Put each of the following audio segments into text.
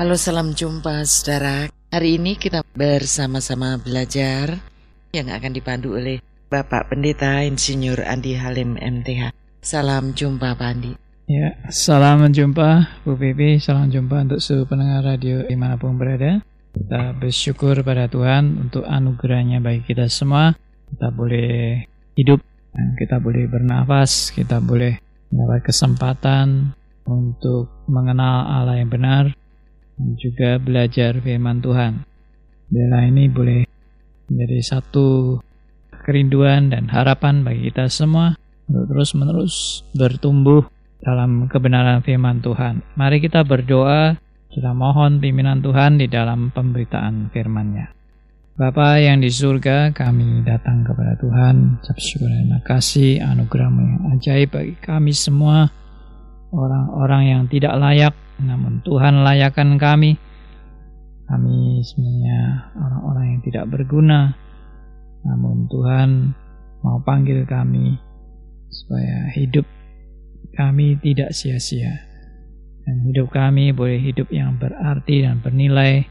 Halo, salam jumpa saudara. Hari ini kita bersama-sama belajar yang akan dipandu oleh Bapak Pendeta Insinyur Andi Halim MTH. Salam jumpa Pak Andi. Ya, salam jumpa Bu Pipi, salam jumpa untuk seluruh pendengar radio di mana pun berada. Kita bersyukur pada Tuhan untuk anugerahnya bagi kita semua. Kita boleh hidup, kita boleh bernafas, kita boleh mendapat kesempatan untuk mengenal Allah yang benar, dan juga belajar firman Tuhan. Bila ini boleh menjadi satu kerinduan dan harapan bagi kita semua untuk terus-menerus bertumbuh dalam kebenaran firman Tuhan. Mari kita berdoa, kita mohon pimpinan Tuhan di dalam pemberitaan firman-Nya. Bapa yang di surga, kami datang kepada Tuhan, terima kasih anugerahmu yang ajaib bagi kami semua, orang-orang yang tidak layak namun Tuhan layakkan kami. Kami sebenarnya orang-orang yang tidak berguna, namun Tuhan mau panggil kami supaya hidup kami tidak sia-sia. Dan hidup kami boleh hidup yang berarti dan bernilai,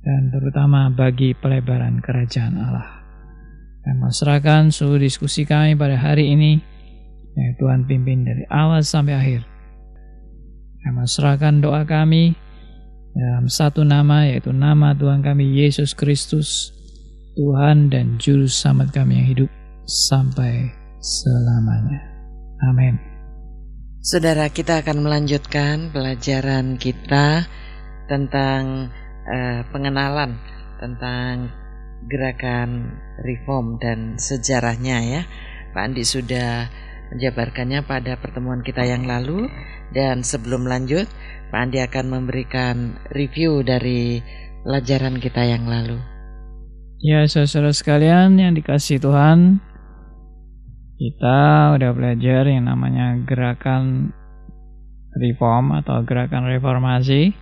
dan terutama bagi pelebaran kerajaan Allah. Dan masyarakat seluruh diskusi kami pada hari ini, yang Tuhan pimpin dari awal sampai akhir kami serahkan doa kami dalam satu nama yaitu nama Tuhan kami Yesus Kristus, Tuhan dan Juru Selamat kami yang hidup sampai selamanya. Amin. Saudara, kita akan melanjutkan pelajaran kita tentang uh, pengenalan tentang gerakan reform dan sejarahnya ya. Pak Andi sudah menjabarkannya pada pertemuan kita yang lalu dan sebelum lanjut, Pak Andi akan memberikan review dari pelajaran kita yang lalu. Ya, saudara sekalian yang dikasih Tuhan, kita udah belajar yang namanya gerakan reform atau gerakan reformasi,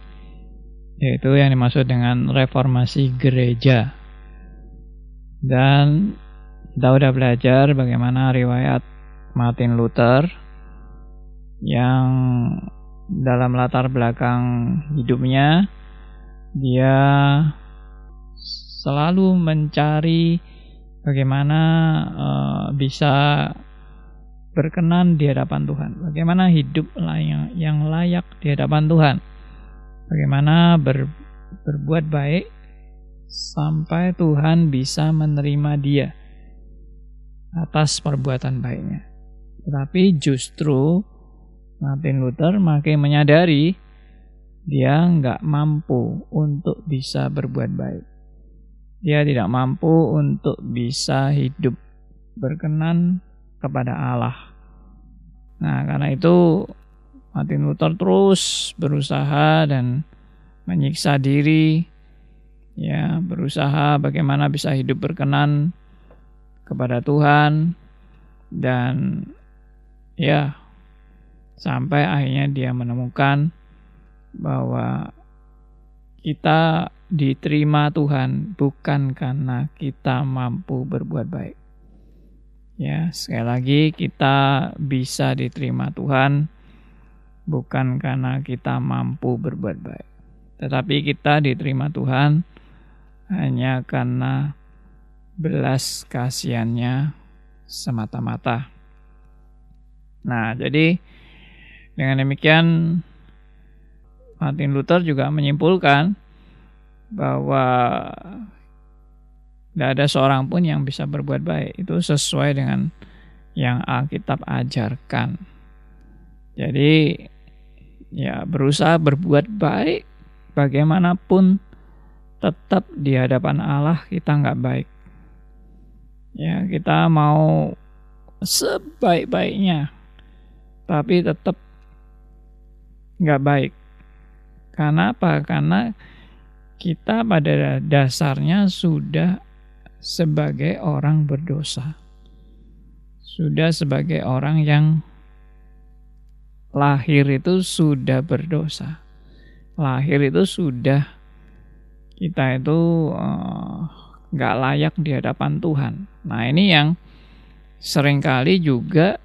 yaitu yang dimaksud dengan reformasi gereja. Dan kita udah belajar bagaimana riwayat Martin Luther yang dalam latar belakang hidupnya dia selalu mencari bagaimana uh, bisa berkenan di hadapan Tuhan, bagaimana hidup yang, yang layak di hadapan Tuhan, bagaimana ber, berbuat baik sampai Tuhan bisa menerima dia atas perbuatan baiknya. Tetapi justru Martin Luther makin menyadari dia nggak mampu untuk bisa berbuat baik. Dia tidak mampu untuk bisa hidup berkenan kepada Allah. Nah, karena itu Martin Luther terus berusaha dan menyiksa diri, ya, berusaha bagaimana bisa hidup berkenan kepada Tuhan dan ya Sampai akhirnya dia menemukan bahwa kita diterima Tuhan bukan karena kita mampu berbuat baik. Ya, sekali lagi kita bisa diterima Tuhan bukan karena kita mampu berbuat baik. Tetapi kita diterima Tuhan hanya karena belas kasihannya semata-mata. Nah, jadi dengan demikian, Martin Luther juga menyimpulkan bahwa tidak ada seorang pun yang bisa berbuat baik. Itu sesuai dengan yang Alkitab ajarkan. Jadi, ya berusaha berbuat baik bagaimanapun tetap di hadapan Allah kita nggak baik. Ya, kita mau sebaik-baiknya, tapi tetap nggak baik. Karena apa? Karena kita pada dasarnya sudah sebagai orang berdosa. Sudah sebagai orang yang lahir itu sudah berdosa. Lahir itu sudah kita itu eh, nggak uh, layak di hadapan Tuhan. Nah ini yang sering kali juga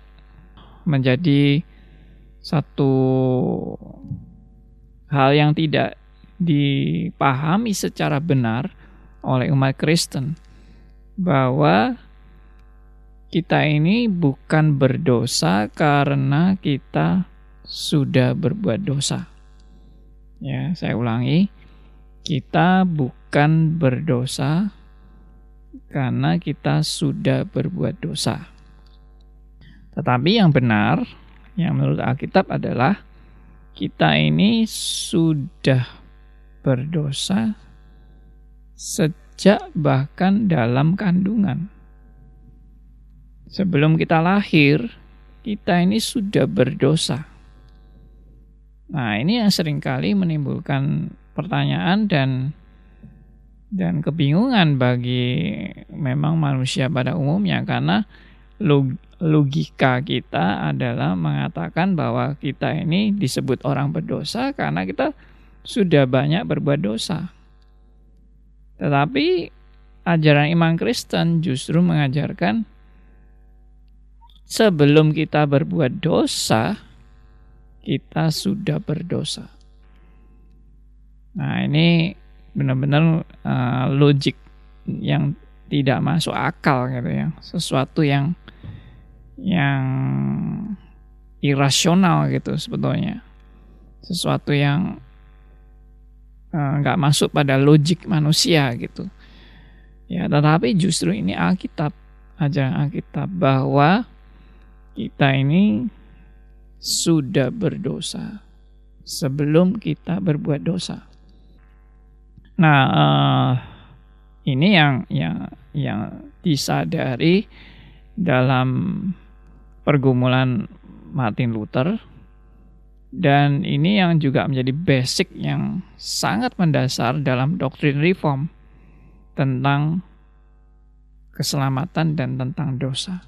menjadi satu hal yang tidak dipahami secara benar oleh umat Kristen bahwa kita ini bukan berdosa karena kita sudah berbuat dosa. Ya, saya ulangi. Kita bukan berdosa karena kita sudah berbuat dosa. Tetapi yang benar, yang menurut Alkitab adalah kita ini sudah berdosa sejak bahkan dalam kandungan. Sebelum kita lahir, kita ini sudah berdosa. Nah, ini yang sering kali menimbulkan pertanyaan dan dan kebingungan bagi memang manusia pada umumnya karena logika kita adalah mengatakan bahwa kita ini disebut orang berdosa karena kita sudah banyak berbuat dosa. Tetapi ajaran iman Kristen justru mengajarkan sebelum kita berbuat dosa, kita sudah berdosa. Nah, ini benar-benar uh, logik yang tidak masuk akal gitu ya sesuatu yang yang irasional gitu sebetulnya. Sesuatu yang eh, nggak uh, masuk pada logik manusia gitu. Ya tetapi justru ini Alkitab ajaran Alkitab bahwa kita ini sudah berdosa sebelum kita berbuat dosa. Nah, uh, ini yang yang yang disadari dalam pergumulan Martin Luther dan ini yang juga menjadi basic yang sangat mendasar dalam doktrin reform tentang keselamatan dan tentang dosa.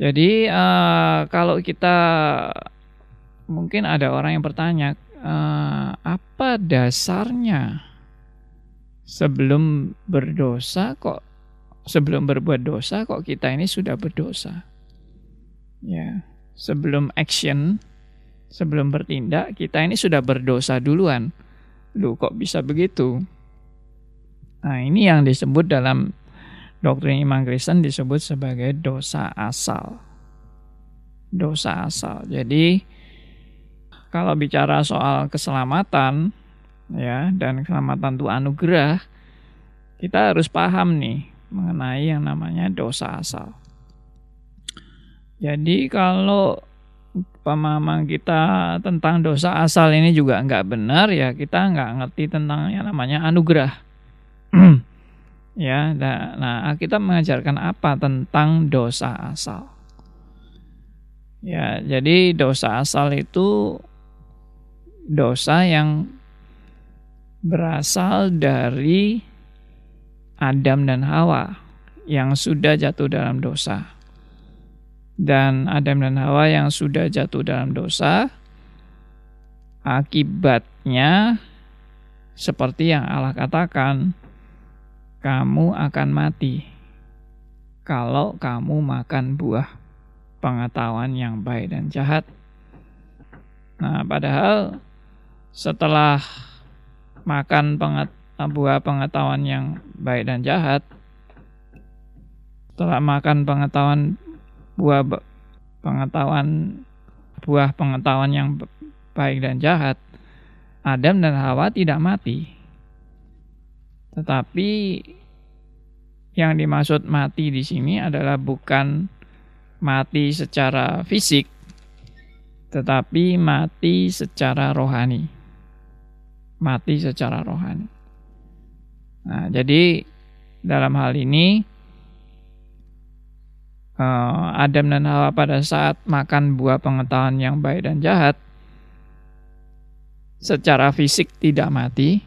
Jadi uh, kalau kita mungkin ada orang yang bertanya, uh, apa dasarnya sebelum berdosa kok sebelum berbuat dosa kok kita ini sudah berdosa? Ya sebelum action sebelum bertindak kita ini sudah berdosa duluan. Lu kok bisa begitu? Nah ini yang disebut dalam doktrin iman Kristen disebut sebagai dosa asal. Dosa asal. Jadi kalau bicara soal keselamatan ya dan keselamatan itu anugerah, kita harus paham nih mengenai yang namanya dosa asal. Jadi kalau pemahaman kita tentang dosa asal ini juga nggak benar ya kita nggak ngerti tentang yang namanya anugerah. ya, nah, nah kita mengajarkan apa tentang dosa asal? Ya, jadi dosa asal itu dosa yang berasal dari Adam dan Hawa yang sudah jatuh dalam dosa. Dan Adam dan Hawa yang sudah jatuh dalam dosa, akibatnya seperti yang Allah katakan, kamu akan mati kalau kamu makan buah pengetahuan yang baik dan jahat. Nah, padahal setelah makan penget, buah pengetahuan yang baik dan jahat, setelah makan pengetahuan buah pengetahuan buah pengetahuan yang baik dan jahat, Adam dan Hawa tidak mati. Tetapi yang dimaksud mati di sini adalah bukan mati secara fisik, tetapi mati secara rohani mati secara rohani. Nah, jadi dalam hal ini eh, Adam dan Hawa pada saat makan buah pengetahuan yang baik dan jahat secara fisik tidak mati,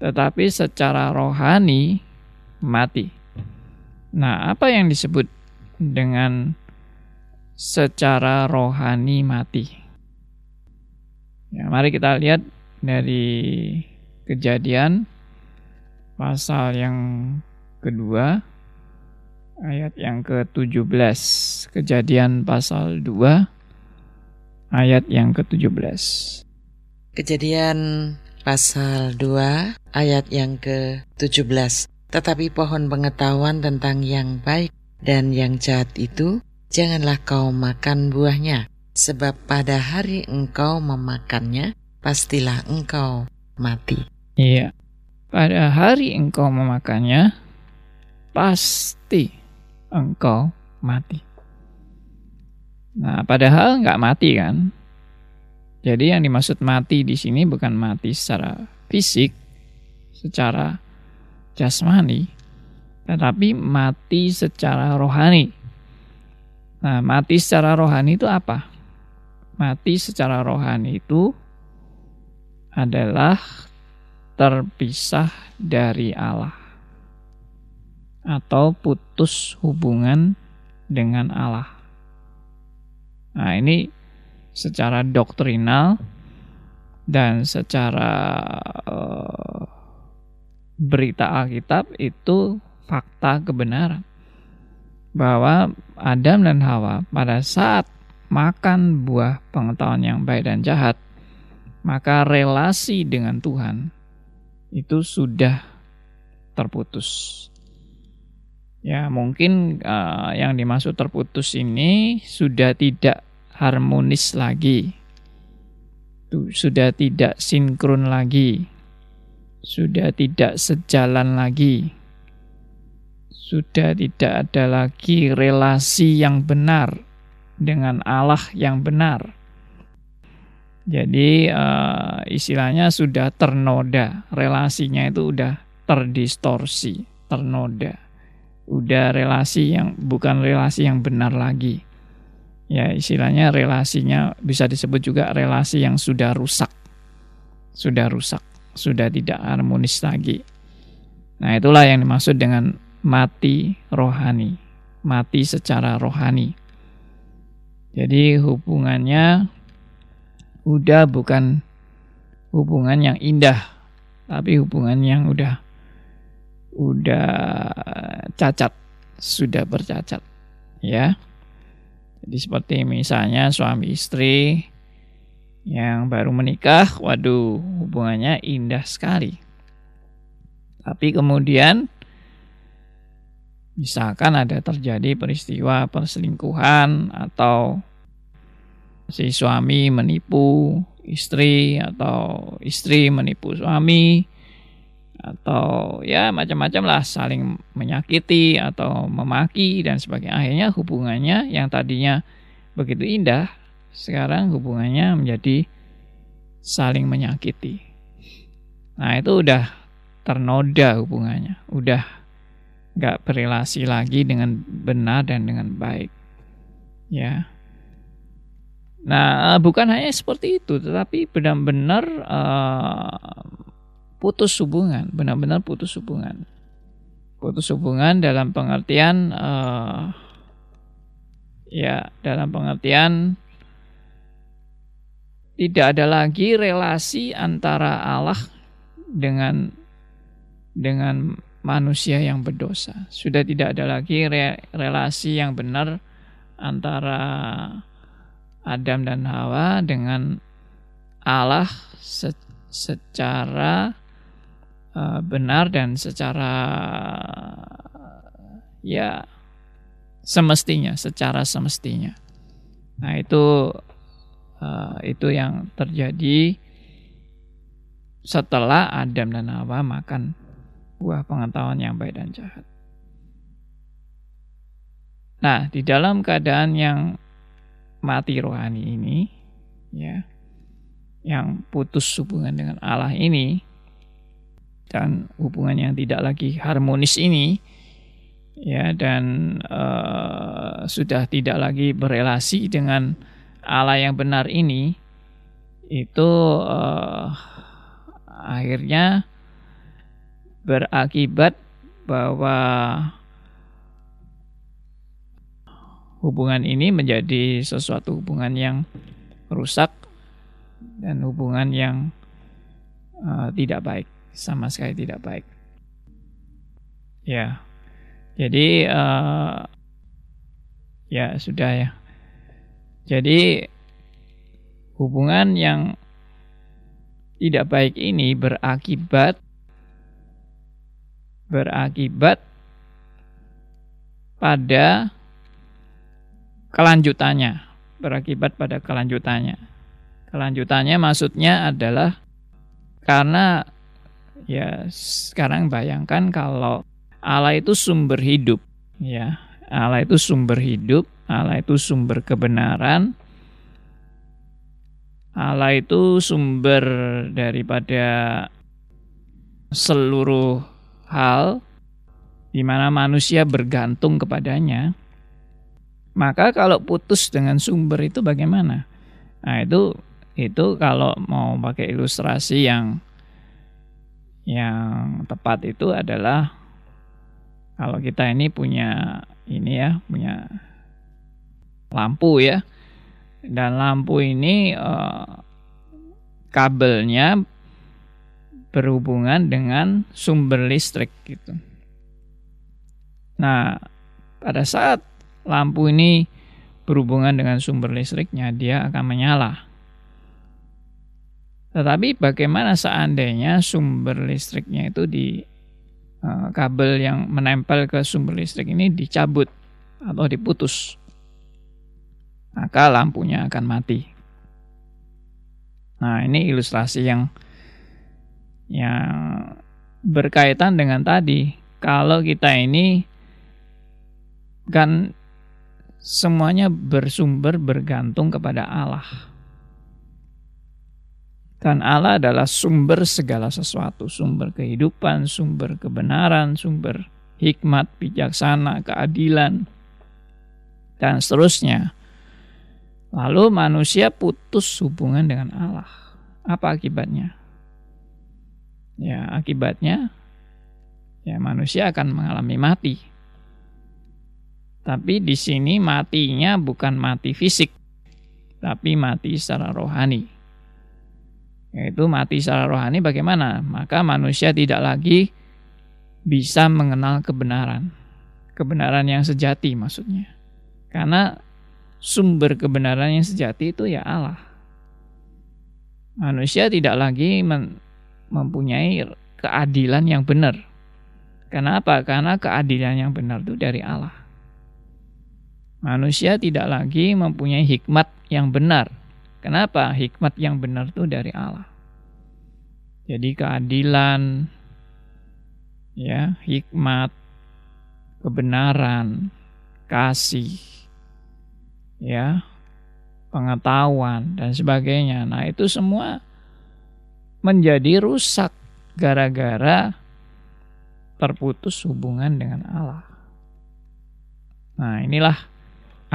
tetapi secara rohani mati. Nah, apa yang disebut dengan secara rohani mati? Ya, mari kita lihat dari kejadian pasal yang kedua ayat yang ke-17 kejadian pasal 2 ayat yang ke-17. Kejadian pasal 2 ayat yang ke-17. Tetapi pohon pengetahuan tentang yang baik dan yang jahat itu janganlah kau makan buahnya, sebab pada hari engkau memakannya pastilah engkau mati. Iya. Pada hari engkau memakannya pasti engkau mati. Nah, padahal nggak mati kan? Jadi yang dimaksud mati di sini bukan mati secara fisik, secara jasmani, tetapi mati secara rohani. Nah, mati secara rohani itu apa? Mati secara rohani itu adalah terpisah dari Allah atau putus hubungan dengan Allah. Nah, ini secara doktrinal dan secara uh, berita Alkitab itu fakta kebenaran bahwa Adam dan Hawa pada saat makan buah pengetahuan yang baik dan jahat, maka relasi dengan Tuhan itu sudah terputus. Ya, mungkin uh, yang dimaksud terputus ini sudah tidak harmonis lagi. Sudah tidak sinkron lagi. Sudah tidak sejalan lagi. Sudah tidak ada lagi relasi yang benar dengan Allah yang benar. Jadi uh, istilahnya sudah ternoda, relasinya itu udah terdistorsi, ternoda udah relasi yang bukan relasi yang benar lagi. Ya, istilahnya relasinya bisa disebut juga relasi yang sudah rusak. Sudah rusak, sudah tidak harmonis lagi. Nah, itulah yang dimaksud dengan mati rohani, mati secara rohani. Jadi hubungannya udah bukan hubungan yang indah, tapi hubungan yang udah udah cacat, sudah bercacat. Ya. Jadi seperti misalnya suami istri yang baru menikah, waduh, hubungannya indah sekali. Tapi kemudian misalkan ada terjadi peristiwa perselingkuhan atau si suami menipu istri atau istri menipu suami atau ya macam-macam lah saling menyakiti atau memaki dan sebagainya. Akhirnya hubungannya yang tadinya begitu indah sekarang hubungannya menjadi saling menyakiti. Nah itu udah ternoda hubungannya. Udah nggak berrelasi lagi dengan benar dan dengan baik. Ya nah bukan hanya seperti itu tetapi benar-benar uh, putus hubungan, benar-benar putus hubungan. Putus hubungan dalam pengertian uh, ya dalam pengertian tidak ada lagi relasi antara Allah dengan dengan manusia yang berdosa. Sudah tidak ada lagi re, relasi yang benar antara Adam dan Hawa dengan Allah se, secara uh, benar dan secara ya semestinya, secara semestinya. Nah itu uh, itu yang terjadi setelah Adam dan Hawa makan buah pengetahuan yang baik dan jahat. Nah, di dalam keadaan yang mati rohani ini, ya, yang putus hubungan dengan Allah ini, dan hubungan yang tidak lagi harmonis ini ya dan uh, sudah tidak lagi berelasi dengan Allah yang benar ini itu uh, akhirnya berakibat bahwa hubungan ini menjadi sesuatu hubungan yang rusak dan hubungan yang uh, tidak baik sama sekali tidak baik. Ya, jadi uh, ya sudah ya. Jadi hubungan yang tidak baik ini berakibat berakibat pada kelanjutannya, berakibat pada kelanjutannya. Kelanjutannya maksudnya adalah karena ya sekarang bayangkan kalau Allah itu sumber hidup, ya. Allah itu sumber hidup, Allah itu sumber kebenaran, Allah itu sumber daripada seluruh hal di mana manusia bergantung kepadanya, maka kalau putus dengan sumber itu bagaimana? Nah, itu itu kalau mau pakai ilustrasi yang yang tepat itu adalah kalau kita ini punya ini ya, punya lampu ya. Dan lampu ini eh, kabelnya berhubungan dengan sumber listrik gitu. Nah, pada saat lampu ini berhubungan dengan sumber listriknya, dia akan menyala. Tetapi bagaimana seandainya sumber listriknya itu di uh, kabel yang menempel ke sumber listrik ini dicabut atau diputus? Maka lampunya akan mati. Nah, ini ilustrasi yang yang berkaitan dengan tadi. Kalau kita ini kan semuanya bersumber bergantung kepada Allah. Dan Allah adalah sumber segala sesuatu, sumber kehidupan, sumber kebenaran, sumber hikmat, bijaksana, keadilan, dan seterusnya. Lalu manusia putus hubungan dengan Allah. Apa akibatnya? Ya, akibatnya ya manusia akan mengalami mati. Tapi di sini matinya bukan mati fisik, tapi mati secara rohani. Yaitu mati secara rohani bagaimana? Maka manusia tidak lagi bisa mengenal kebenaran. Kebenaran yang sejati maksudnya. Karena sumber kebenaran yang sejati itu ya Allah. Manusia tidak lagi mempunyai keadilan yang benar. Kenapa? Karena keadilan yang benar itu dari Allah. Manusia tidak lagi mempunyai hikmat yang benar. Kenapa? Hikmat yang benar itu dari Allah. Jadi keadilan, ya, hikmat, kebenaran, kasih, ya, pengetahuan dan sebagainya. Nah, itu semua menjadi rusak gara-gara terputus hubungan dengan Allah. Nah, inilah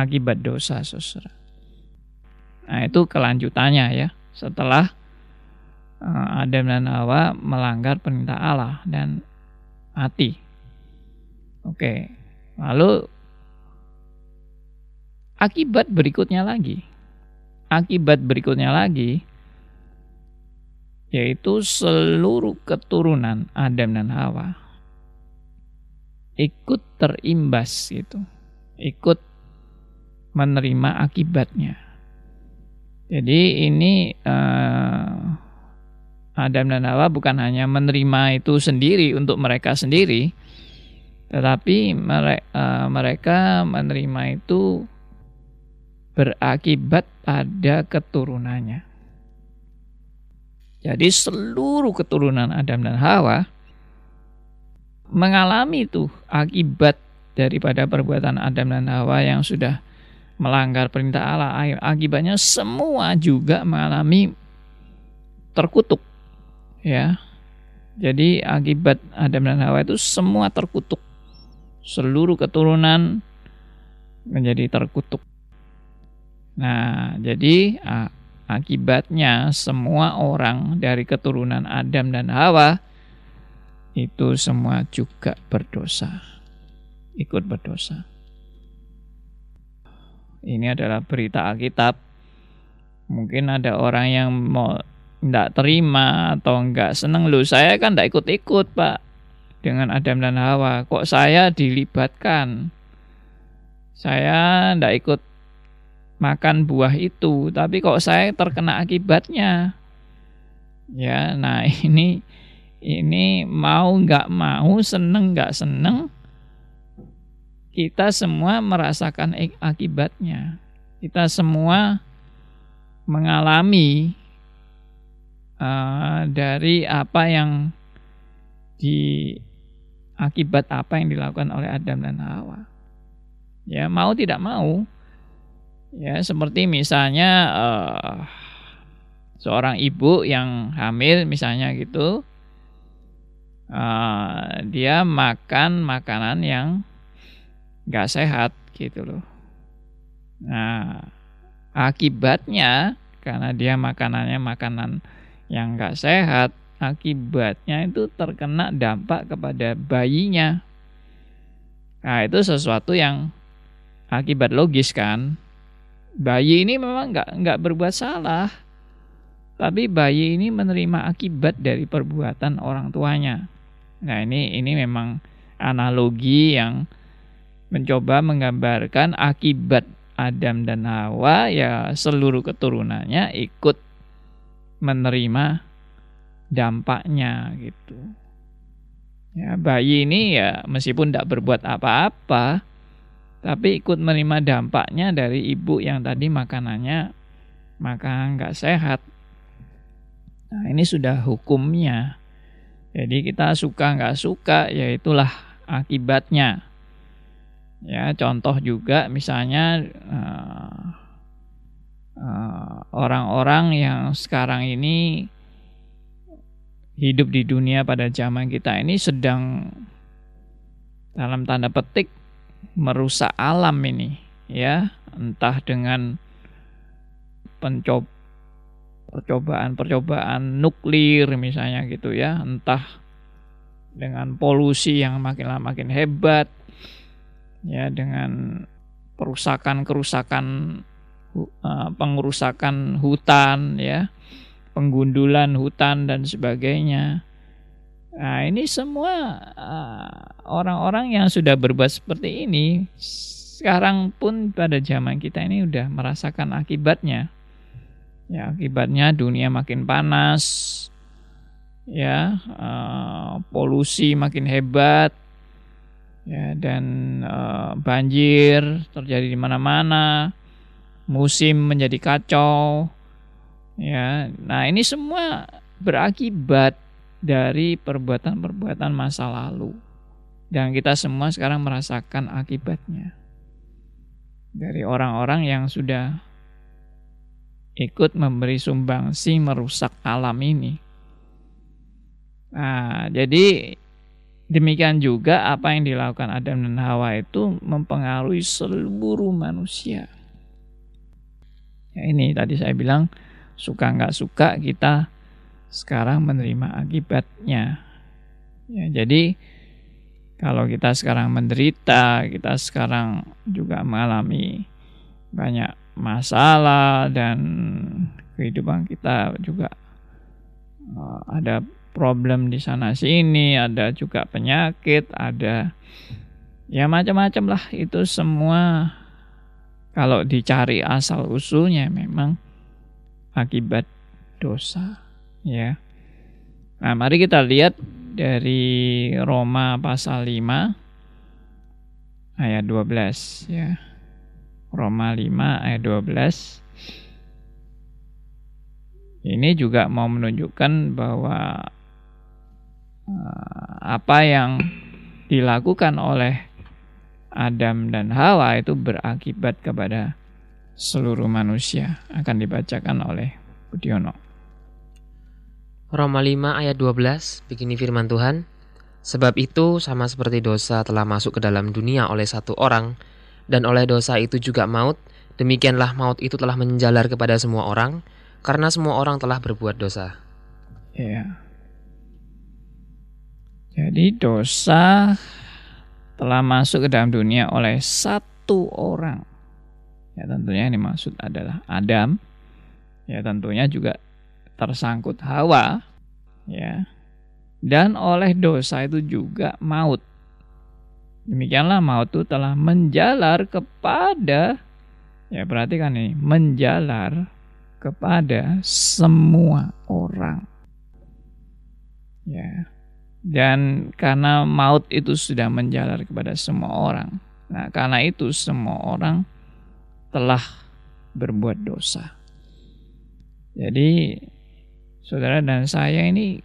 akibat dosa saudara. Nah itu kelanjutannya ya setelah uh, Adam dan Hawa melanggar perintah Allah dan mati. Oke, lalu akibat berikutnya lagi, akibat berikutnya lagi yaitu seluruh keturunan Adam dan Hawa ikut terimbas gitu, ikut menerima akibatnya. Jadi ini uh, Adam dan Hawa bukan hanya menerima itu sendiri untuk mereka sendiri, tetapi mere, uh, mereka menerima itu berakibat pada keturunannya. Jadi seluruh keturunan Adam dan Hawa mengalami itu akibat daripada perbuatan Adam dan Hawa yang sudah melanggar perintah Allah, akibatnya semua juga mengalami terkutuk. Ya. Jadi akibat Adam dan Hawa itu semua terkutuk. Seluruh keturunan menjadi terkutuk. Nah, jadi akibatnya semua orang dari keturunan Adam dan Hawa itu semua juga berdosa. Ikut berdosa ini adalah berita Alkitab. Mungkin ada orang yang mau tidak terima atau enggak senang lu saya kan tidak ikut-ikut pak. Dengan Adam dan Hawa. Kok saya dilibatkan? Saya tidak ikut makan buah itu, tapi kok saya terkena akibatnya. Ya, nah ini ini mau nggak mau, seneng nggak seneng, kita semua merasakan akibatnya. Kita semua mengalami uh, dari apa yang di akibat apa yang dilakukan oleh Adam dan Hawa. Ya mau tidak mau, ya seperti misalnya uh, seorang ibu yang hamil misalnya gitu, uh, dia makan makanan yang nggak sehat gitu loh. Nah akibatnya karena dia makanannya makanan yang nggak sehat, akibatnya itu terkena dampak kepada bayinya. Nah itu sesuatu yang akibat logis kan. Bayi ini memang nggak nggak berbuat salah, tapi bayi ini menerima akibat dari perbuatan orang tuanya. Nah ini ini memang analogi yang mencoba menggambarkan akibat Adam dan Hawa ya seluruh keturunannya ikut menerima dampaknya gitu. Ya, bayi ini ya meskipun tidak berbuat apa-apa, tapi ikut menerima dampaknya dari ibu yang tadi makanannya maka nggak sehat. Nah ini sudah hukumnya. Jadi kita suka nggak suka, ya itulah akibatnya. Ya contoh juga misalnya uh, uh, orang-orang yang sekarang ini hidup di dunia pada zaman kita ini sedang dalam tanda petik merusak alam ini ya. Entah dengan pencob percobaan-percobaan nuklir misalnya gitu ya. Entah dengan polusi yang makin lama makin hebat ya dengan kerusakan-kerusakan uh, pengerusakan hutan ya penggundulan hutan dan sebagainya. Nah, ini semua uh, orang-orang yang sudah berbuat seperti ini sekarang pun pada zaman kita ini udah merasakan akibatnya. Ya, akibatnya dunia makin panas, ya, uh, polusi makin hebat, ya, dan uh, banjir terjadi di mana-mana, musim menjadi kacau, Ya, nah ini semua berakibat dari perbuatan-perbuatan masa lalu. Dan kita semua sekarang merasakan akibatnya. Dari orang-orang yang sudah ikut memberi sumbangsi merusak alam ini. Nah, jadi demikian juga apa yang dilakukan Adam dan Hawa itu mempengaruhi seluruh manusia. Ya, ini tadi saya bilang suka nggak suka kita sekarang menerima akibatnya. Ya, jadi kalau kita sekarang menderita, kita sekarang juga mengalami banyak masalah dan kehidupan kita juga uh, ada problem di sana sini, ada juga penyakit, ada ya macam-macam lah itu semua kalau dicari asal usulnya memang akibat dosa ya. Nah, mari kita lihat dari Roma pasal 5 ayat 12 ya. Roma 5 ayat 12 ini juga mau menunjukkan bahwa apa yang dilakukan oleh Adam dan Hawa itu berakibat kepada seluruh manusia akan dibacakan oleh Budiono. Roma 5 ayat 12 begini firman Tuhan Sebab itu sama seperti dosa telah masuk ke dalam dunia oleh satu orang dan oleh dosa itu juga maut demikianlah maut itu telah menjalar kepada semua orang karena semua orang telah berbuat dosa. Ya. Jadi dosa telah masuk ke dalam dunia oleh satu orang Ya tentunya yang dimaksud adalah Adam. Ya tentunya juga tersangkut Hawa. Ya. Dan oleh dosa itu juga maut. Demikianlah maut itu telah menjalar kepada Ya perhatikan ini, menjalar kepada semua orang. Ya. Dan karena maut itu sudah menjalar kepada semua orang. Nah, karena itu semua orang telah berbuat dosa. Jadi saudara dan saya ini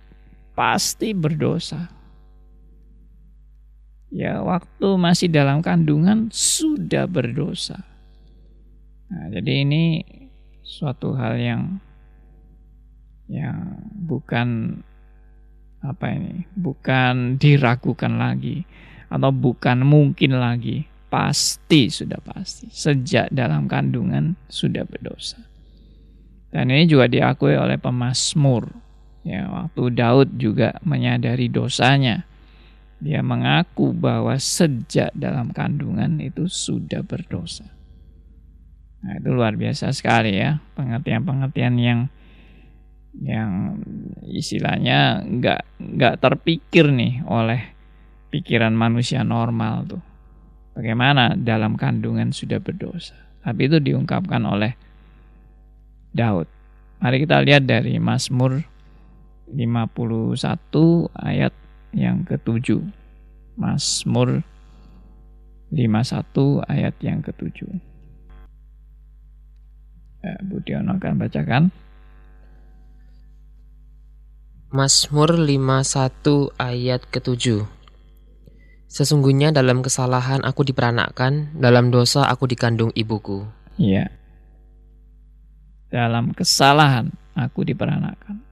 pasti berdosa. Ya, waktu masih dalam kandungan sudah berdosa. Nah, jadi ini suatu hal yang yang bukan apa ini? Bukan diragukan lagi atau bukan mungkin lagi. Pasti sudah pasti. Sejak dalam kandungan sudah berdosa. Dan ini juga diakui oleh pemazmur. Ya waktu Daud juga menyadari dosanya. Dia mengaku bahwa sejak dalam kandungan itu sudah berdosa. Nah, itu luar biasa sekali ya pengertian-pengertian yang yang istilahnya nggak nggak terpikir nih oleh pikiran manusia normal tuh. Bagaimana dalam kandungan sudah berdosa. Tapi itu diungkapkan oleh Daud. Mari kita lihat dari Mazmur 51 ayat yang ketujuh. Mazmur 51 ayat yang ketujuh. Ya, Budiono akan bacakan. Mazmur 51 ayat ke-7 Sesungguhnya dalam kesalahan aku diperanakkan, dalam dosa aku dikandung ibuku. Iya. Dalam kesalahan aku diperanakkan.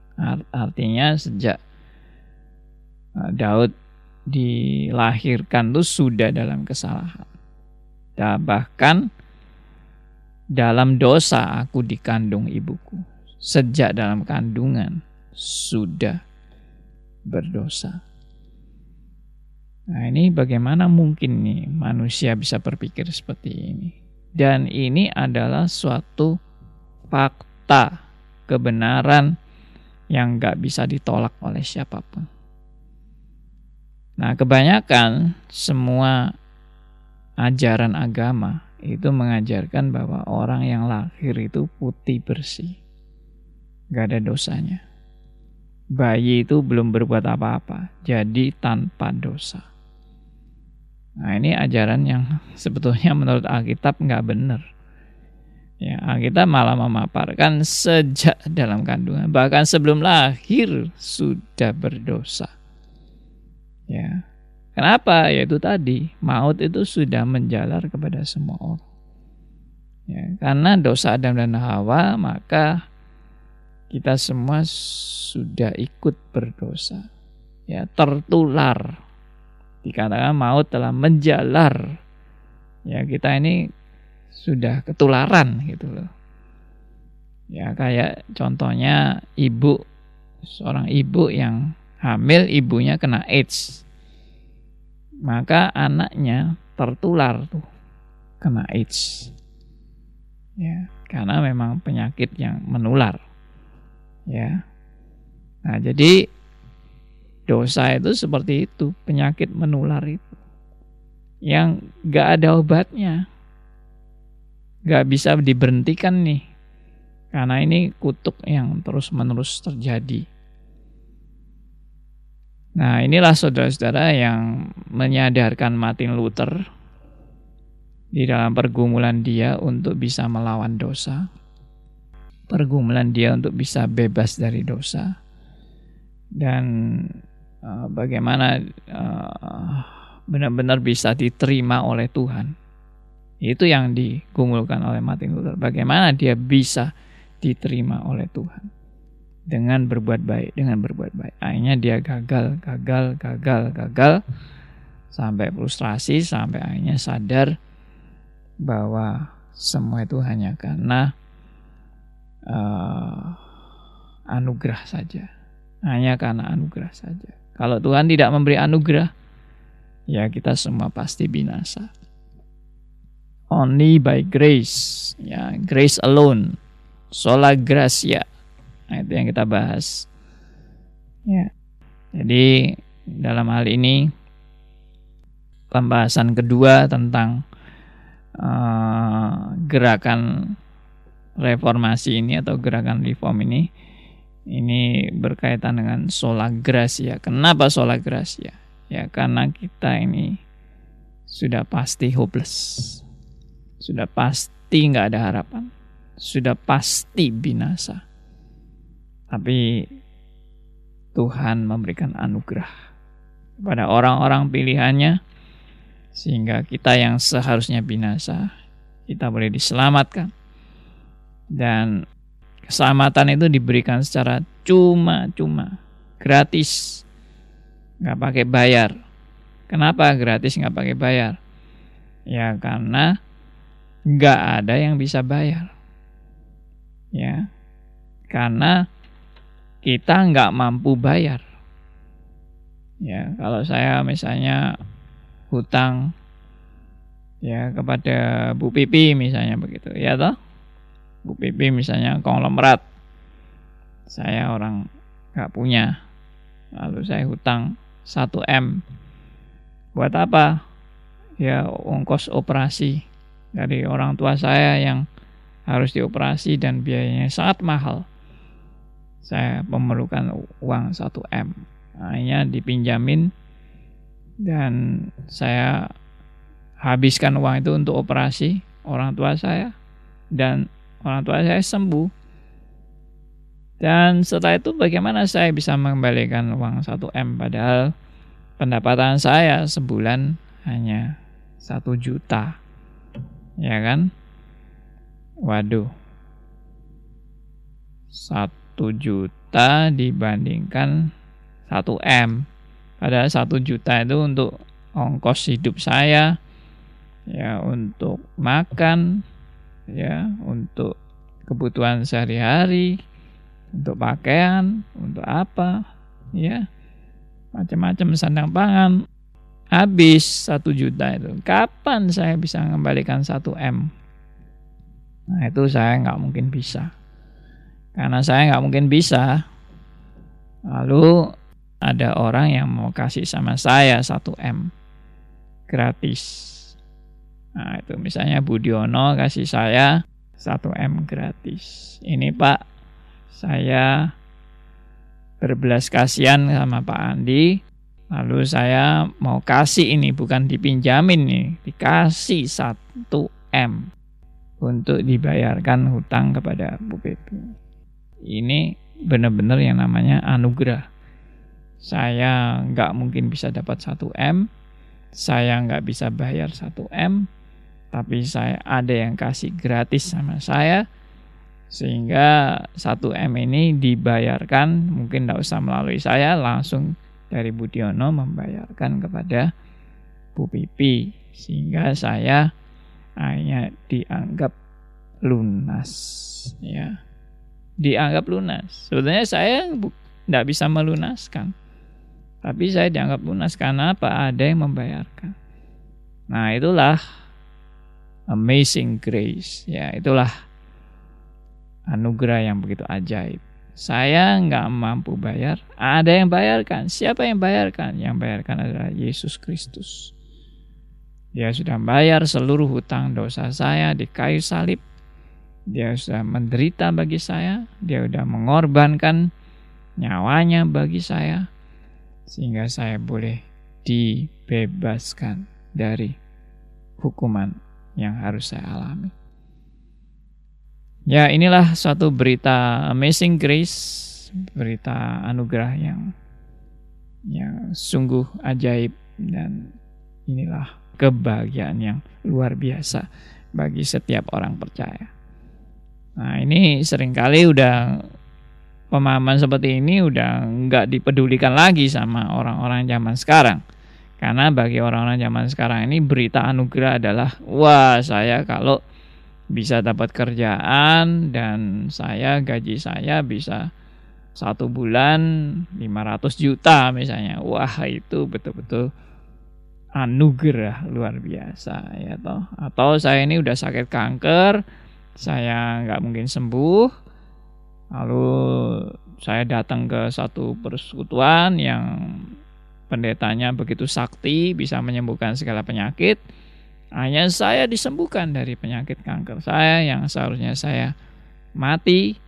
Artinya sejak uh, Daud dilahirkan itu sudah dalam kesalahan. Dan bahkan dalam dosa aku dikandung ibuku. Sejak dalam kandungan sudah berdosa. Nah ini bagaimana mungkin nih manusia bisa berpikir seperti ini. Dan ini adalah suatu fakta kebenaran yang gak bisa ditolak oleh siapa pun. Nah kebanyakan semua ajaran agama itu mengajarkan bahwa orang yang lahir itu putih bersih. Gak ada dosanya. Bayi itu belum berbuat apa-apa, jadi tanpa dosa. Nah ini ajaran yang sebetulnya menurut Alkitab nggak benar. Ya, Alkitab malah memaparkan sejak dalam kandungan, bahkan sebelum lahir sudah berdosa. Ya, Kenapa? Yaitu tadi, maut itu sudah menjalar kepada semua orang. Ya, karena dosa Adam dan Hawa, maka kita semua sudah ikut berdosa. Ya, tertular. Dikatakan maut telah menjalar. Ya, kita ini sudah ketularan gitu loh. Ya, kayak contohnya ibu seorang ibu yang hamil ibunya kena AIDS maka anaknya tertular tuh kena AIDS. Ya, karena memang penyakit yang menular. Ya. Nah, jadi dosa itu seperti itu, penyakit menular itu. Yang gak ada obatnya. Gak bisa diberhentikan nih. Karena ini kutuk yang terus-menerus terjadi. Nah, inilah saudara-saudara yang menyadarkan Martin Luther di dalam pergumulan dia untuk bisa melawan dosa. Pergumulan dia untuk bisa bebas dari dosa. Dan uh, bagaimana uh, benar-benar bisa diterima oleh Tuhan. Itu yang digumulkan oleh Martin Luther. Bagaimana dia bisa diterima oleh Tuhan dengan berbuat baik, dengan berbuat baik. Akhirnya dia gagal, gagal, gagal, gagal sampai frustrasi, sampai akhirnya sadar bahwa semua itu hanya karena uh, anugerah saja. Hanya karena anugerah saja. Kalau Tuhan tidak memberi anugerah, ya kita semua pasti binasa. Only by grace, ya grace alone, sola gracia Nah, itu yang kita bahas. Ya. Jadi dalam hal ini pembahasan kedua tentang uh, gerakan reformasi ini atau gerakan reform ini ini berkaitan dengan sola gracia. Kenapa sola gracia? Ya karena kita ini sudah pasti hopeless. Sudah pasti nggak ada harapan. Sudah pasti binasa. Tapi Tuhan memberikan anugerah kepada orang-orang pilihannya sehingga kita yang seharusnya binasa kita boleh diselamatkan dan keselamatan itu diberikan secara cuma-cuma, gratis, nggak pakai bayar. Kenapa gratis nggak pakai bayar? Ya karena nggak ada yang bisa bayar. Ya, karena kita nggak mampu bayar. Ya, kalau saya misalnya hutang ya kepada Bu Pipi misalnya begitu, ya toh? Bu PP misalnya konglomerat. Saya orang nggak punya. Lalu saya hutang 1 M. Buat apa? Ya ongkos operasi dari orang tua saya yang harus dioperasi dan biayanya sangat mahal. Saya memerlukan uang 1 M. Hanya dipinjamin dan saya habiskan uang itu untuk operasi orang tua saya dan orang tua saya sembuh. Dan setelah itu bagaimana saya bisa mengembalikan uang 1M padahal pendapatan saya sebulan hanya 1 juta. Ya kan? Waduh. 1 juta dibandingkan 1M. Padahal 1 juta itu untuk ongkos hidup saya, ya untuk makan, ya untuk kebutuhan sehari-hari, untuk pakaian, untuk apa, ya macam-macam sandang pangan habis satu juta itu. Kapan saya bisa mengembalikan satu m? Nah itu saya nggak mungkin bisa, karena saya nggak mungkin bisa. Lalu ada orang yang mau kasih sama saya satu m gratis Nah, itu misalnya Budiono kasih saya 1M gratis. Ini Pak, saya berbelas kasihan sama Pak Andi. Lalu saya mau kasih ini bukan dipinjamin nih, dikasih 1M untuk dibayarkan hutang kepada Bu Pepi. Ini benar-benar yang namanya anugerah. Saya nggak mungkin bisa dapat 1M, saya nggak bisa bayar 1M, tapi saya ada yang kasih gratis sama saya sehingga 1M ini dibayarkan. Mungkin tidak usah melalui saya langsung dari Budiono membayarkan kepada Bu Pipi sehingga saya hanya dianggap lunas ya. Dianggap lunas. Sebetulnya saya tidak bisa melunaskan. Tapi saya dianggap lunas karena apa? Ada yang membayarkan. Nah itulah amazing grace. Ya, itulah anugerah yang begitu ajaib. Saya nggak mampu bayar, ada yang bayarkan. Siapa yang bayarkan? Yang bayarkan adalah Yesus Kristus. Dia sudah bayar seluruh hutang dosa saya di kayu salib. Dia sudah menderita bagi saya. Dia sudah mengorbankan nyawanya bagi saya. Sehingga saya boleh dibebaskan dari hukuman yang harus saya alami. Ya, inilah suatu berita amazing grace, berita anugerah yang yang sungguh ajaib dan inilah kebahagiaan yang luar biasa bagi setiap orang percaya. Nah, ini sering kali udah pemahaman seperti ini udah nggak dipedulikan lagi sama orang-orang zaman sekarang. Karena bagi orang-orang zaman sekarang ini berita anugerah adalah wah saya kalau bisa dapat kerjaan dan saya gaji saya bisa satu bulan 500 juta misalnya. Wah itu betul-betul anugerah luar biasa ya toh. Atau saya ini udah sakit kanker, saya nggak mungkin sembuh. Lalu saya datang ke satu persekutuan yang pendetanya begitu sakti bisa menyembuhkan segala penyakit Hanya saya disembuhkan dari penyakit kanker saya yang seharusnya saya mati,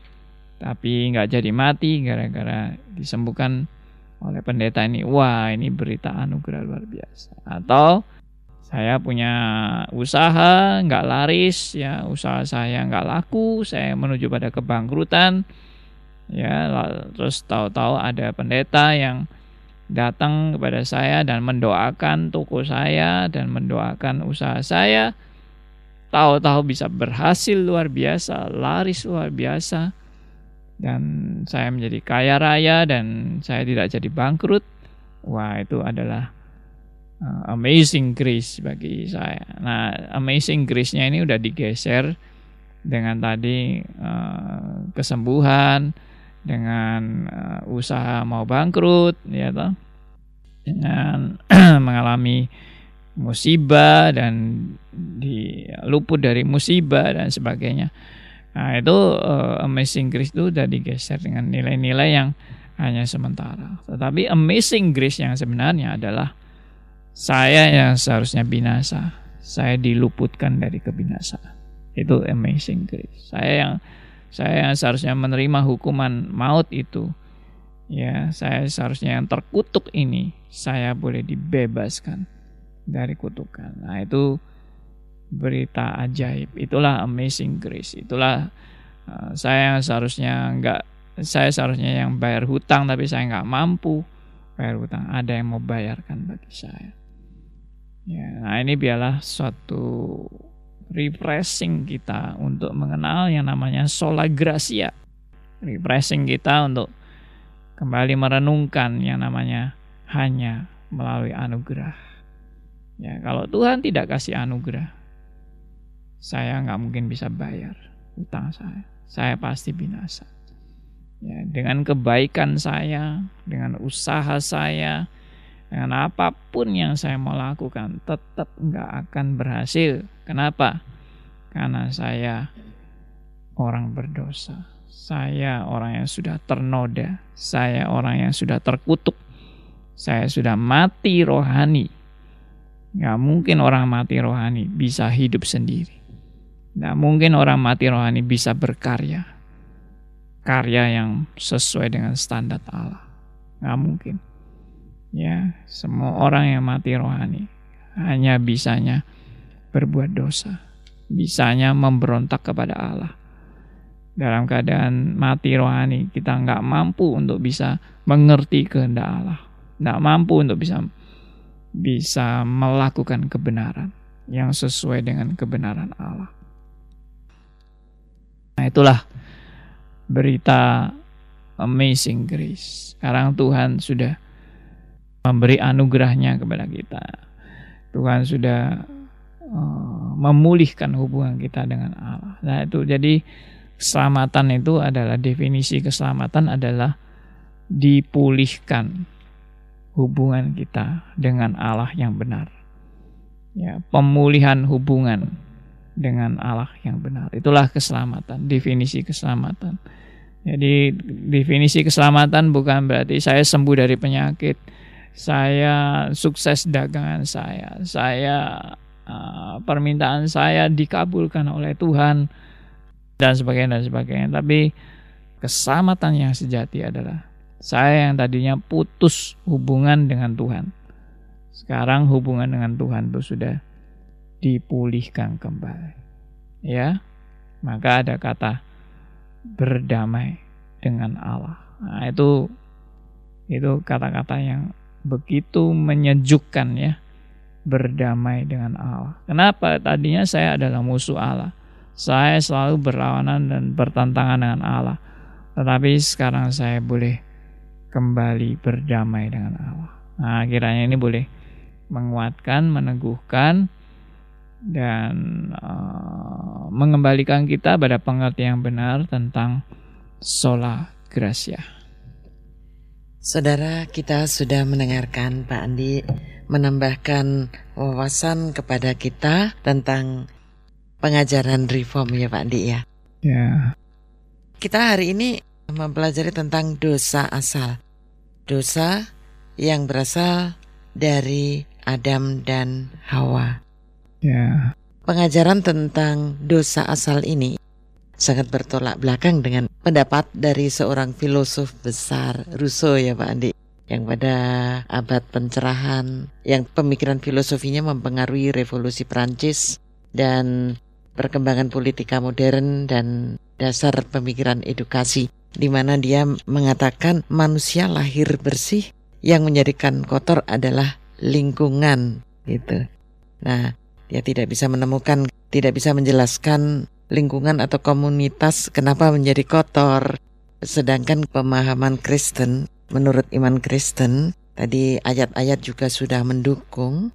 tapi nggak jadi mati gara-gara disembuhkan oleh pendeta ini. Wah, ini berita anugerah luar biasa. Atau saya punya usaha nggak laris, ya usaha saya nggak laku, saya menuju pada kebangkrutan, ya terus tahu-tahu ada pendeta yang datang kepada saya dan mendoakan toko saya dan mendoakan usaha saya. Tahu-tahu bisa berhasil luar biasa laris luar biasa. Dan saya menjadi kaya raya dan saya tidak jadi bangkrut. Wah itu adalah uh, amazing grace bagi saya. Nah amazing grace-nya ini udah digeser dengan tadi uh, kesembuhan dengan uh, usaha mau bangkrut ya toh dengan mengalami musibah dan di luput dari musibah dan sebagainya. Nah, itu uh, amazing grace itu udah digeser dengan nilai-nilai yang hanya sementara. Tetapi amazing grace yang sebenarnya adalah saya yang seharusnya binasa, saya diluputkan dari kebinasaan. Itu amazing grace. Saya yang saya seharusnya menerima hukuman maut itu. Ya saya seharusnya yang terkutuk ini saya boleh dibebaskan dari kutukan. Nah itu berita ajaib. Itulah amazing grace. Itulah uh, saya seharusnya nggak saya seharusnya yang bayar hutang tapi saya nggak mampu bayar hutang. Ada yang mau bayarkan bagi saya. Ya nah ini biarlah suatu refreshing kita untuk mengenal yang namanya sola gracia. Refreshing kita untuk kembali merenungkan yang namanya hanya melalui anugerah. Ya, kalau Tuhan tidak kasih anugerah, saya nggak mungkin bisa bayar utang saya. Saya pasti binasa. Ya, dengan kebaikan saya, dengan usaha saya, dengan apa pun yang saya mau lakukan tetap nggak akan berhasil. Kenapa? Karena saya orang berdosa. Saya orang yang sudah ternoda. Saya orang yang sudah terkutuk. Saya sudah mati rohani. Gak mungkin orang mati rohani bisa hidup sendiri. Gak mungkin orang mati rohani bisa berkarya. Karya yang sesuai dengan standar Allah. Gak mungkin ya semua orang yang mati rohani hanya bisanya berbuat dosa bisanya memberontak kepada Allah. Dalam keadaan mati rohani kita nggak mampu untuk bisa mengerti kehendak Allah. Nggak mampu untuk bisa bisa melakukan kebenaran yang sesuai dengan kebenaran Allah. Nah itulah berita amazing grace. Sekarang Tuhan sudah memberi anugerahnya kepada kita. Tuhan sudah uh, memulihkan hubungan kita dengan Allah. Nah itu jadi keselamatan itu adalah definisi keselamatan adalah dipulihkan hubungan kita dengan Allah yang benar. Ya, pemulihan hubungan dengan Allah yang benar. Itulah keselamatan, definisi keselamatan. Jadi definisi keselamatan bukan berarti saya sembuh dari penyakit, saya sukses dagangan saya, saya uh, permintaan saya dikabulkan oleh Tuhan dan sebagainya dan sebagainya. Tapi keselamatan yang sejati adalah saya yang tadinya putus hubungan dengan Tuhan. Sekarang hubungan dengan Tuhan itu sudah dipulihkan kembali. Ya. Maka ada kata berdamai dengan Allah. Nah, itu itu kata-kata yang begitu menyejukkan ya berdamai dengan Allah. Kenapa? Tadinya saya adalah musuh Allah. Saya selalu berlawanan dan bertentangan dengan Allah. Tetapi sekarang saya boleh kembali berdamai dengan Allah. Nah, kiranya ini boleh menguatkan, meneguhkan dan uh, mengembalikan kita pada pengertian yang benar tentang sola gracia. Saudara, kita sudah mendengarkan Pak Andi menambahkan wawasan kepada kita tentang pengajaran reform ya Pak Andi ya. Ya. Kita hari ini mempelajari tentang dosa asal. Dosa yang berasal dari Adam dan Hawa. Ya. Pengajaran tentang dosa asal ini sangat bertolak belakang dengan pendapat dari seorang filosof besar Rousseau ya Pak Andi yang pada abad pencerahan yang pemikiran filosofinya mempengaruhi revolusi Prancis dan perkembangan politika modern dan dasar pemikiran edukasi di mana dia mengatakan manusia lahir bersih yang menjadikan kotor adalah lingkungan gitu. Nah, dia tidak bisa menemukan, tidak bisa menjelaskan lingkungan atau komunitas kenapa menjadi kotor. Sedangkan pemahaman Kristen, menurut iman Kristen, tadi ayat-ayat juga sudah mendukung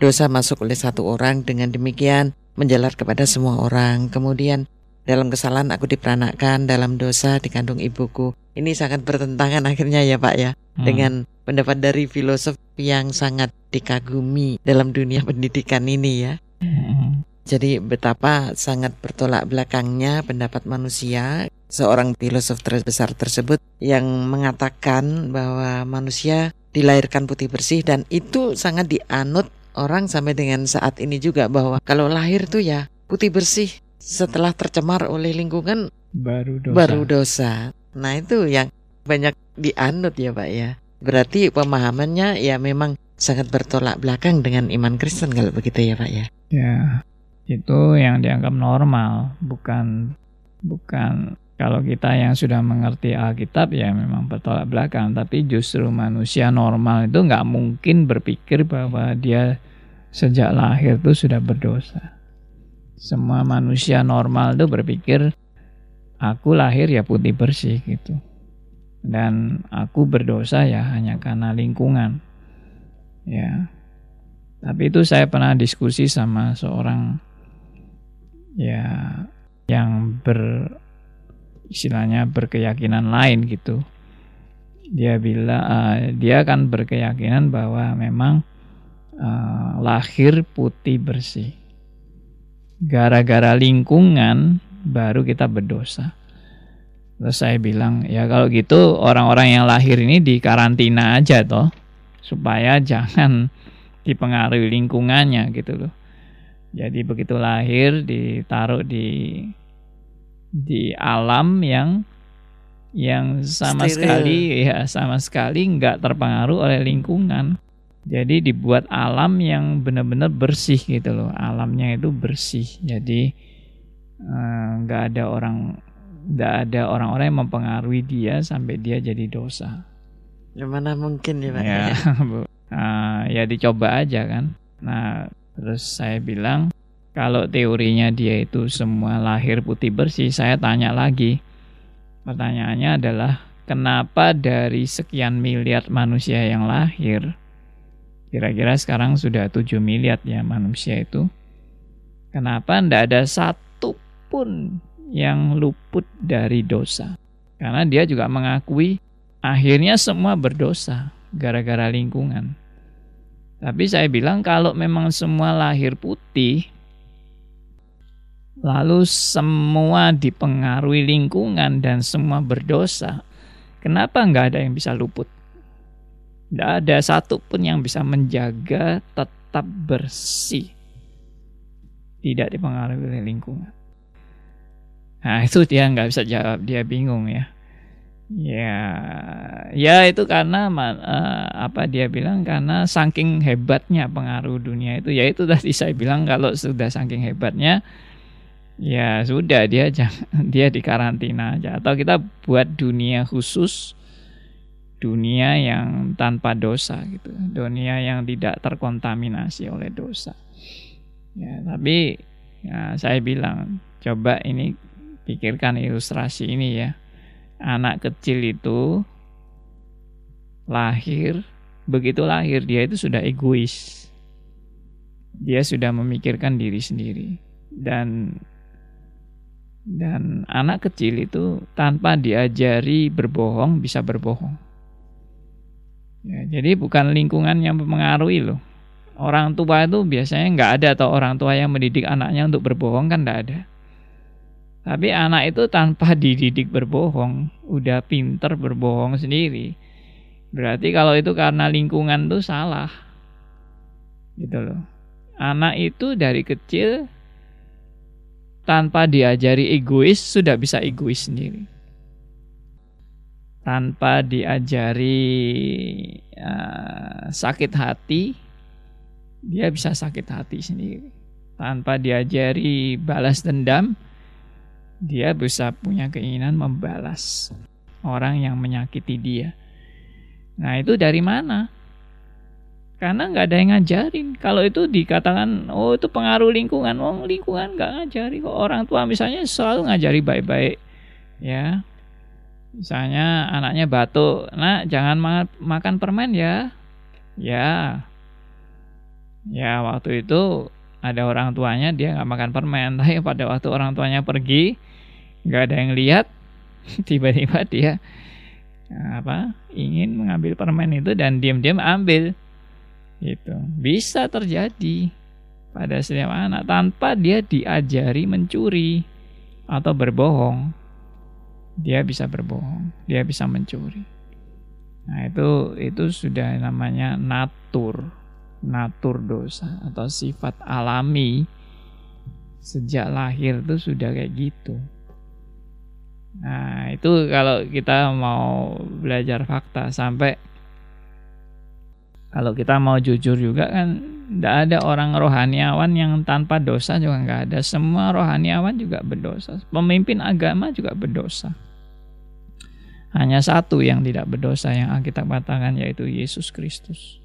dosa masuk oleh satu orang dengan demikian menjalar kepada semua orang. Kemudian dalam kesalahan aku diperanakan, dalam dosa dikandung ibuku. Ini sangat bertentangan akhirnya ya Pak ya hmm. dengan pendapat dari filosof yang sangat dikagumi dalam dunia pendidikan ini ya. Hmm. Jadi betapa sangat bertolak belakangnya pendapat manusia seorang filosof terbesar tersebut yang mengatakan bahwa manusia dilahirkan putih bersih dan itu sangat dianut orang sampai dengan saat ini juga bahwa kalau lahir tuh ya putih bersih setelah tercemar oleh lingkungan baru dosa. Baru dosa. Nah itu yang banyak dianut ya Pak ya. Berarti pemahamannya ya memang sangat bertolak belakang dengan iman Kristen kalau begitu ya Pak ya. Ya itu yang dianggap normal, bukan bukan kalau kita yang sudah mengerti Alkitab ya memang bertolak belakang, tapi justru manusia normal itu nggak mungkin berpikir bahwa dia sejak lahir itu sudah berdosa. Semua manusia normal itu berpikir aku lahir ya putih bersih gitu. Dan aku berdosa ya hanya karena lingkungan. Ya. Tapi itu saya pernah diskusi sama seorang ya yang ber istilahnya berkeyakinan lain gitu. Dia bilang uh, dia kan berkeyakinan bahwa memang uh, lahir putih bersih. Gara-gara lingkungan baru kita berdosa. Terus saya bilang, ya kalau gitu orang-orang yang lahir ini di karantina aja toh, supaya jangan dipengaruhi lingkungannya gitu loh. Jadi begitu lahir ditaruh di di alam yang yang sama Steril. sekali ya sama sekali nggak terpengaruh oleh lingkungan. Jadi dibuat alam yang benar-benar bersih gitu loh. Alamnya itu bersih. Jadi eh, nggak uh, ada orang nggak ada orang-orang yang mempengaruhi dia sampai dia jadi dosa. Gimana mungkin ya Pak? Ya, uh, ya dicoba aja kan. Nah Terus saya bilang, kalau teorinya dia itu semua lahir putih bersih, saya tanya lagi. Pertanyaannya adalah, kenapa dari sekian miliar manusia yang lahir, kira-kira sekarang sudah 7 miliar ya manusia itu, kenapa tidak ada satu pun yang luput dari dosa? Karena dia juga mengakui akhirnya semua berdosa gara-gara lingkungan. Tapi saya bilang kalau memang semua lahir putih, lalu semua dipengaruhi lingkungan dan semua berdosa, kenapa nggak ada yang bisa luput? Tidak ada satupun yang bisa menjaga tetap bersih. Tidak dipengaruhi lingkungan. Nah itu dia nggak bisa jawab, dia bingung ya. Ya, ya itu karena uh, apa dia bilang karena saking hebatnya pengaruh dunia itu, ya itu tadi saya bilang kalau sudah saking hebatnya, ya sudah dia dia di karantina aja. Atau kita buat dunia khusus, dunia yang tanpa dosa gitu, dunia yang tidak terkontaminasi oleh dosa. Ya, tapi ya, saya bilang coba ini pikirkan ilustrasi ini ya anak kecil itu lahir, begitu lahir dia itu sudah egois. Dia sudah memikirkan diri sendiri dan dan anak kecil itu tanpa diajari berbohong bisa berbohong. Ya, jadi bukan lingkungan yang mempengaruhi loh. Orang tua itu biasanya nggak ada atau orang tua yang mendidik anaknya untuk berbohong kan nggak ada. Tapi anak itu tanpa dididik berbohong, udah pinter berbohong sendiri. Berarti kalau itu karena lingkungan tuh salah. Gitu loh. anak itu dari kecil tanpa diajari egois sudah bisa egois sendiri. Tanpa diajari uh, sakit hati, dia bisa sakit hati sendiri. Tanpa diajari balas dendam, dia bisa punya keinginan membalas orang yang menyakiti dia. Nah itu dari mana? Karena nggak ada yang ngajarin. Kalau itu dikatakan, oh itu pengaruh lingkungan, oh lingkungan nggak ngajari kok. Orang tua misalnya selalu ngajari baik-baik, ya. Misalnya anaknya batuk, nak jangan ma makan permen ya, ya. Ya waktu itu ada orang tuanya dia nggak makan permen, tapi pada waktu orang tuanya pergi, nggak ada yang lihat, tiba-tiba dia apa ingin mengambil permen itu dan diam-diam ambil itu bisa terjadi pada setiap anak tanpa dia diajari mencuri atau berbohong. Dia bisa berbohong, dia bisa mencuri. Nah, itu itu sudah namanya natur, natur dosa atau sifat alami sejak lahir itu sudah kayak gitu. Nah, itu kalau kita mau belajar fakta sampai kalau kita mau jujur juga kan tidak ada orang rohaniawan yang tanpa dosa juga nggak ada. Semua rohaniawan juga berdosa. Pemimpin agama juga berdosa. Hanya satu yang tidak berdosa yang Alkitab katakan yaitu Yesus Kristus.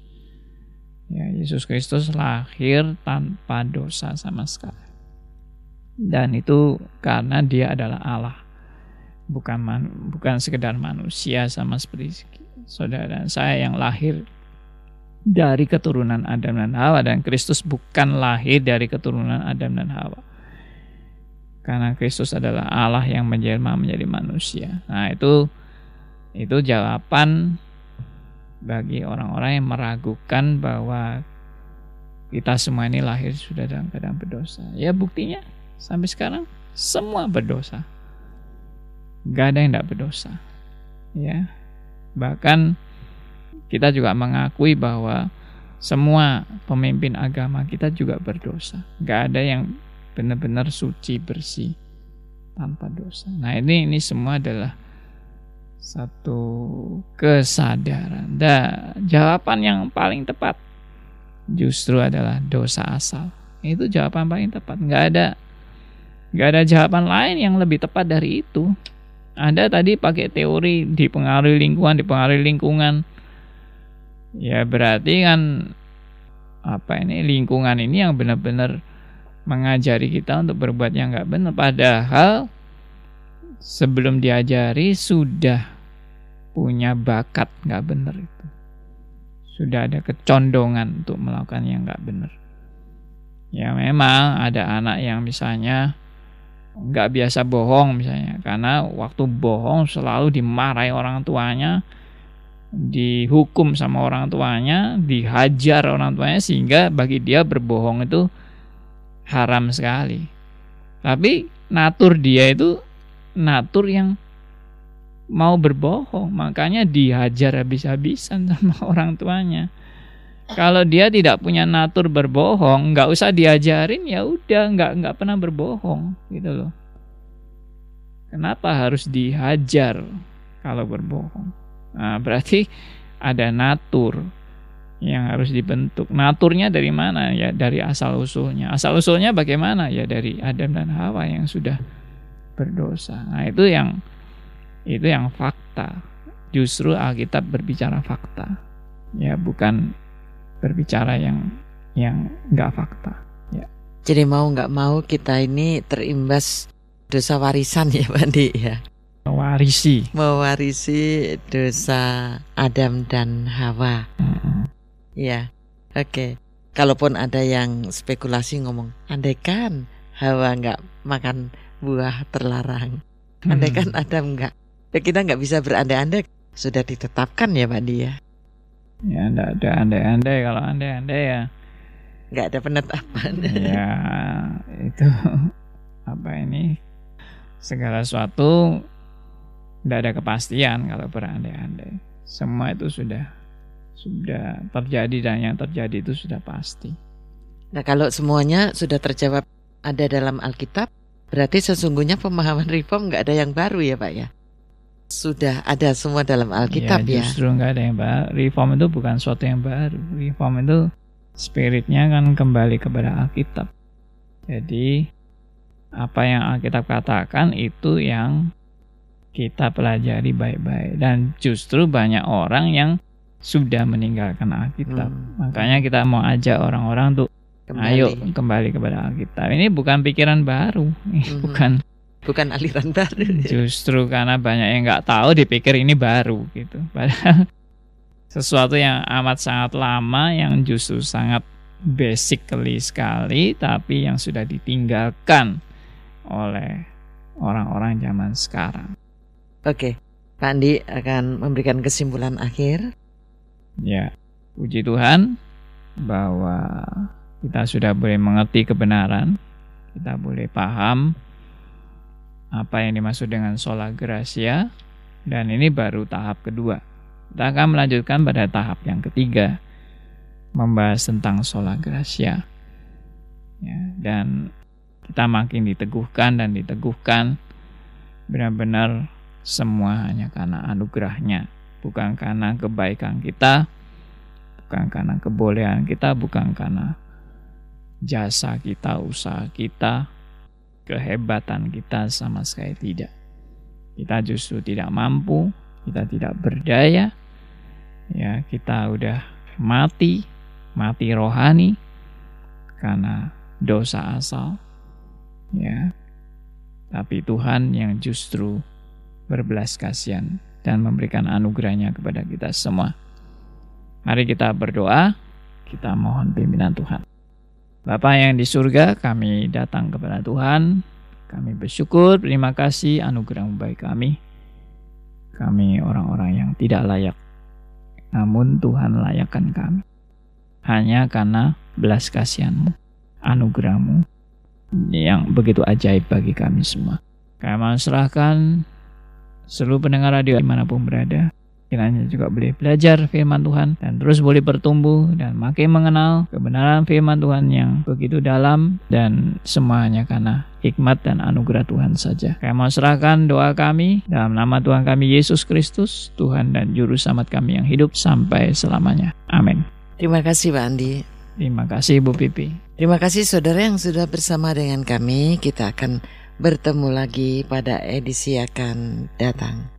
Ya, Yesus Kristus lahir tanpa dosa sama sekali. Dan itu karena dia adalah Allah. Bukan man, bukan sekedar manusia sama seperti saudara saya yang lahir dari keturunan Adam dan Hawa dan Kristus bukan lahir dari keturunan Adam dan Hawa. Karena Kristus adalah Allah yang menjelma menjadi manusia. Nah, itu itu jawaban bagi orang-orang yang meragukan bahwa kita semua ini lahir sudah dalam keadaan berdosa. Ya buktinya sampai sekarang semua berdosa. Gak ada yang tidak berdosa. Ya. Bahkan kita juga mengakui bahwa semua pemimpin agama kita juga berdosa. Gak ada yang benar-benar suci bersih tanpa dosa. Nah ini ini semua adalah satu kesadaran. Dan jawaban yang paling tepat justru adalah dosa asal. Itu jawaban paling tepat. Gak ada gak ada jawaban lain yang lebih tepat dari itu. Anda tadi pakai teori dipengaruhi lingkungan, dipengaruhi lingkungan. Ya berarti kan apa ini lingkungan ini yang benar-benar mengajari kita untuk berbuat yang nggak benar. Padahal sebelum diajari sudah punya bakat nggak benar itu. Sudah ada kecondongan untuk melakukan yang nggak benar. Ya memang ada anak yang misalnya nggak biasa bohong misalnya karena waktu bohong selalu dimarahi orang tuanya dihukum sama orang tuanya, dihajar orang tuanya sehingga bagi dia berbohong itu haram sekali. Tapi natur dia itu natur yang mau berbohong, makanya dihajar habis-habisan sama orang tuanya. Kalau dia tidak punya natur berbohong, nggak usah diajarin ya udah nggak nggak pernah berbohong gitu loh. Kenapa harus dihajar kalau berbohong? Nah, berarti ada natur yang harus dibentuk. Naturnya dari mana? Ya dari asal usulnya. Asal usulnya bagaimana? Ya dari Adam dan Hawa yang sudah berdosa. Nah, itu yang itu yang fakta. Justru Alkitab berbicara fakta. Ya, bukan berbicara yang yang enggak fakta. Ya. Jadi mau nggak mau kita ini terimbas dosa warisan ya, Bandi ya mewarisi mewarisi dosa Adam dan Hawa. Mm-hmm. Ya, oke. Okay. Kalaupun ada yang spekulasi ngomong, andaikan Hawa nggak makan buah terlarang, mm-hmm. andaikan Adam nggak, ya kita nggak bisa berandai-andai. Sudah ditetapkan ya, Pak. Ya, enggak ada andai-andai kalau andai-andai ya. Nggak ada penetapan. Ya, itu apa ini segala sesuatu tidak ada kepastian kalau berandai-andai. Semua itu sudah sudah terjadi dan yang terjadi itu sudah pasti. Nah, kalau semuanya sudah terjawab ada dalam Alkitab, berarti sesungguhnya pemahaman reform nggak ada yang baru ya Pak ya? Sudah ada semua dalam Alkitab ya. ya? Justru nggak ada yang baru. Reform itu bukan suatu yang baru. Reform itu spiritnya kan kembali kepada Alkitab. Jadi apa yang Alkitab katakan itu yang kita pelajari baik-baik dan justru banyak orang yang sudah meninggalkan Alkitab. Hmm. Makanya kita mau ajak orang-orang untuk kembali. ayo kembali kepada Alkitab. Ini bukan pikiran baru, hmm. bukan bukan aliran baru. Justru karena banyak yang nggak tahu dipikir ini baru gitu. Padahal sesuatu yang amat sangat lama yang justru sangat basically sekali tapi yang sudah ditinggalkan oleh orang-orang zaman sekarang. Oke, Pak Andi akan memberikan kesimpulan akhir. Ya, puji Tuhan bahwa kita sudah boleh mengerti kebenaran, kita boleh paham apa yang dimaksud dengan sola gracia, dan ini baru tahap kedua. Kita akan melanjutkan pada tahap yang ketiga, membahas tentang sola gracia. Ya, dan kita makin diteguhkan dan diteguhkan benar-benar semua hanya karena anugerahnya, bukan karena kebaikan kita, bukan karena kebolehan kita, bukan karena jasa kita, usaha kita, kehebatan kita sama sekali tidak. Kita justru tidak mampu, kita tidak berdaya, ya kita udah mati, mati rohani karena dosa asal, ya. Tapi Tuhan yang justru berbelas kasihan dan memberikan anugerahnya kepada kita semua. Mari kita berdoa, kita mohon pimpinan Tuhan. Bapa yang di surga, kami datang kepada Tuhan. Kami bersyukur, terima kasih anugerah baik kami. Kami orang-orang yang tidak layak. Namun Tuhan layakkan kami. Hanya karena belas kasihanmu, anugerahmu yang begitu ajaib bagi kami semua. Kami serahkan seluruh pendengar radio di mana pun berada. Kiranya juga boleh belajar firman Tuhan dan terus boleh bertumbuh dan makin mengenal kebenaran firman Tuhan yang begitu dalam dan semuanya karena hikmat dan anugerah Tuhan saja. Kami mau serahkan doa kami dalam nama Tuhan kami Yesus Kristus, Tuhan dan Juru Selamat kami yang hidup sampai selamanya. Amin. Terima kasih Pak Andi. Terima kasih Bu Pipi. Terima kasih saudara yang sudah bersama dengan kami. Kita akan bertemu lagi pada edisi akan datang.